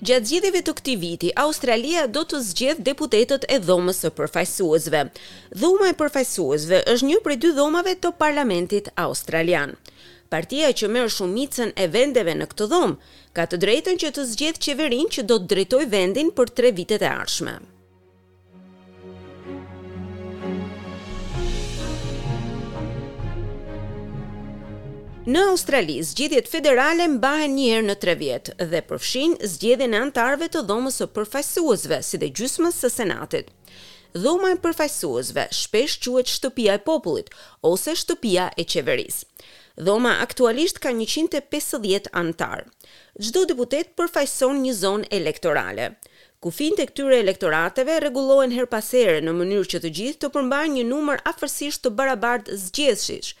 Gjatë zgjedhjeve të këtij viti, Australia do të zgjedhë deputetët e Dhomës së Përfaqësuesve. Dhoma e Përfaqësuesve është një prej dy dhomave të parlamentit australian. Partia që merr shumicën e vendeve në këtë dhomë ka të drejtën që të zgjedhë qeverinë që do të drejtojë vendin për tre vitet e ardhshme. Në Australi, zgjedhjet federale mbahen një herë në 3 vjet dhe përfshijnë zgjedhjen e anëtarëve të Dhomës së Përfaqësuesve si dhe gjysmës së Senatit. Dhoma e Përfaqësuesve shpesh quhet Shtëpia e Popullit ose Shtëpia e Qeverisë. Dhoma aktualisht ka njëqind e pesëdhjetë anëtarë. Çdo deputet përfaqëson një zonë elektorale. Kufinjtë e këtyre elektorateve rregullohen herë pas here në mënyrë që të gjithë të përmbajnë një numër afërsisht të barabartë zgjedhësish.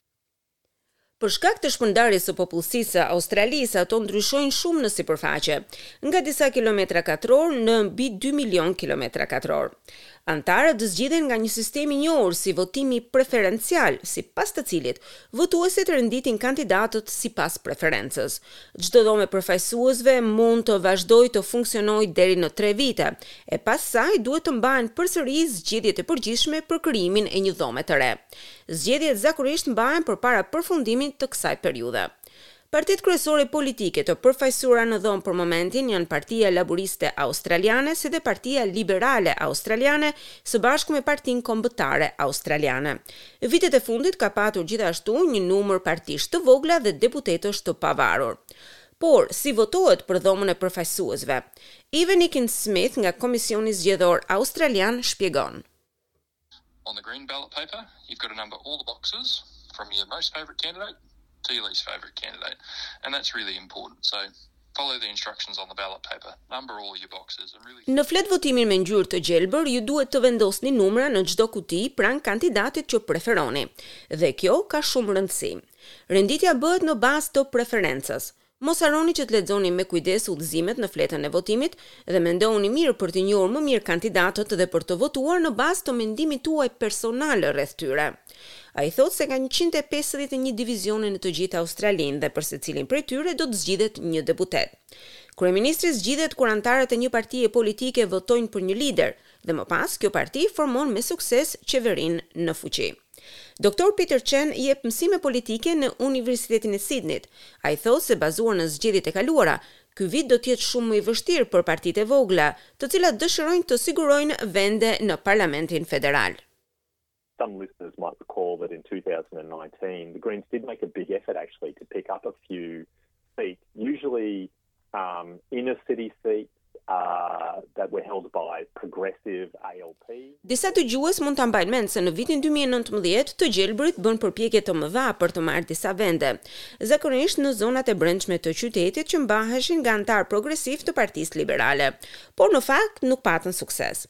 Për shkak të shpërndarjes së popullsisë së Australisë, ato ndryshojnë shumë në sipërfaqe, nga disa kilometra katrorë në mbi dy milionë kilometra katrorë. Anëtarët zgjidhen nga një sistem i njohur si votimi preferencial, sipas të cilit votuesit renditin kandidatët sipas preferencës. Çdo dhomë e përfaqësuesve mund të vazhdojë të funksionojë deri në tre vite, e pas saj duhet të mbahen përsëri zgjedhjet e përgjithshme për krijimin e një dhome të re. Zgjedhjet zakonisht mbahen përpara përfundimit të kësaj periudhe. Partitë kryesore politike të përfaqësuara në Dhomë për momentin janë Partia Laburiste Australiane si dhe Partia Liberale Australiane së bashku me Partinë Kombëtare Australiane. Vitet e fundit ka patur gjithashtu një numër partish të vogla dhe deputetësh të pavarur. Por, si votohet për Dhomën e Përfaqësuesve? Evan Ekin-Smyth nga Komisioni Zgjedhor Australian shpjegon. On the green ballot paper, you've got to number all the boxes from your most favourite candidate to your least favourite candidate. And that's really important. So follow the instructions on the ballot paper. Number all your boxes and really Në fletëvotimin me ngjyrë të gjelbër ju duhet të vendosni numra në çdo kuti pranë kandidatit që preferoni. Dhe kjo ka shumë rëndësi. Renditja bëhet në bazë të preferencës. Mos harroni që të lexoni me kujdes udhëzimet në fletën e votimit dhe mendohuni mirë për të njohur më mirë kandidatët dhe për të votuar në bazë të mendimit tuaj personal rreth tyre. Ai thotë se ka njëqind e pesëdhjetë e një divizione në të gjithë Australinë dhe për secilin prej tyre do të zgjidhet një deputet. Kryeministri zgjidhet kur anëtarët e një partie politike votojnë për një lider dhe më pas kjo parti formon me sukses qeverinë në fuqi. Doktor Peter Chen jep mësime politike në Universitetin e Sidnit. Ai thotë se bazuar në zgjedhjet e kaluara, ky vit do të jetë shumë më i vështirë për partitë e vogla, të cilat dëshirojnë të sigurojnë vende në Parlamentin Federal. Some listeners might recall that in two thousand and nineteen, the Greens did make a big effort actually to pick up a few seats, usually um, inner city seats, uh, that were held by progressive ALP. Disa dëgjues mund ta mbajnë mend se në vitin 2019 të gjelbrit bënë përpjekje të mëdha për të marrë disa vende, zakonisht në zonat e brendshme të qytetit që mbaheshin nga anëtarë progresivë të Partisë Liberale, por në fakt nuk patën sukses.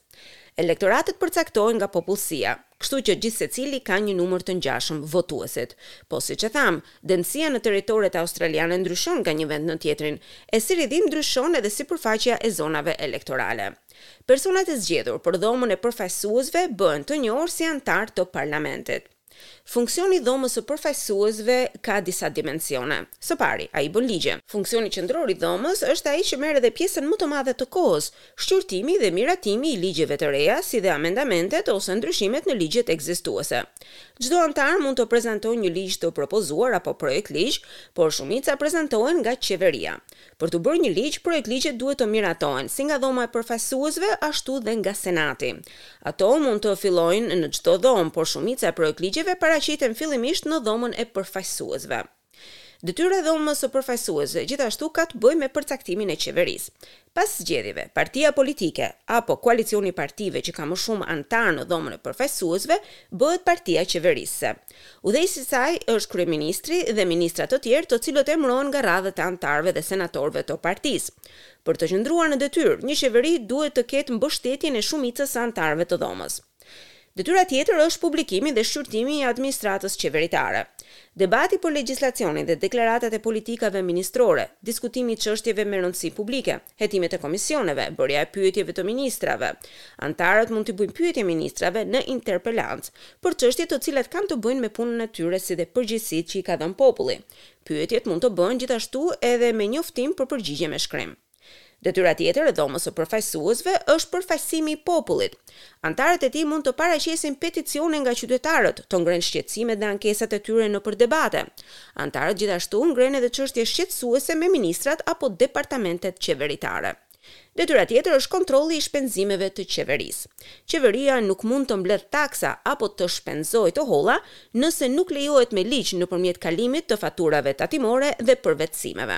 Elektoratet përcaktohen nga popullsia. Kështu që gjithsecili ka një numër të ngjashëm votuesit. Po siç e thamë, dendësia në territoret australiane ndryshon nga një vend në tjetrin, e si rrjedhim ndryshon edhe sipërfaqja e zonave elektorale. Personat e zgjedhur për Dhomën e Përfaqësuesve bëhen të njohur si anëtarë të parlamentit. Funksioni i Dhomës së Përfaqësuesve ka disa dimensione. Së pari, ai bën ligje. Funksioni qendror i Dhomës është ai që merr edhe pjesën më të madhe të kohës, shqyrtimi dhe miratimi i ligjeve të reja si dhe amendamentet ose ndryshimet në ligjet ekzistuese. Çdo anëtar mund të prezantojë një ligj të propozuar apo projektligj, por shumica prezantohen nga Qeveria. Për t'u bërë një ligj, projektligjet duhet të miratohen si nga Dhoma e Përfaqësuesve ashtu dhe nga Senati. Ato mund të fillojnë në çdo dhomë, por shumica e projektligjeve paraqiten fillimisht në Dhomën e Përfaqësuesve. Detyra e Dhomës së Përfaqësuesve gjithashtu ka të bëjë me përcaktimin e Qeverisë. Pas zgjedhjeve, partia politike apo koalicioni i partive që ka më shumë anëtarë në Dhomën e Përfaqësuesve bëhet partia qeverisëse. Udhëheqësi i saj është kryeministri dhe ministra të tjerë të cilët emërohen nga radhët e anëtarëve dhe senatorëve të partisë. Për të qëndruar në detyrë, një qeveri duhet të ketë mbështetjen e shumicës së anëtarëve të Dhomës. Detyra tjetër është publikimi dhe shqyrtimi i administratës qeveritare. Debati për legjislacionin dhe deklaratat e politikave ministrore, diskutimi i çështjeve me rëndësi publike, hetimet e komisioneve, bërja e pyetjeve të ministrave, anëtarët mund t'i bëjnë pyetje ministrave në interpelancë për çështje të cilat kanë të bëjnë me punën e tyre si dhe përgjegjësitë që i ka dhënë populli. Pyetjet mund të bëhen gjithashtu edhe me njoftim për përgjigje me shkrim. Detyra tjetër e Dhomës së Përfaqësuesve është përfaqësimi i popullit. Anëtarët e tij mund të paraqesin peticione nga qytetarët, të ngrenë shqetësimet dhe ankesat e tyre nëpër debate. Anëtarët gjithashtu ngrenë edhe çështje shqetësuese me ministrat apo departamentet qeveritare. Detyra tjetër është kontrolli i shpenzimeve të qeverisë. Qeveria nuk mund të mbledhë taksa apo të shpenzojë të holla nëse nuk lejohet me ligj nëpërmjet kalimit të faturave tatimore dhe përvetësimeve.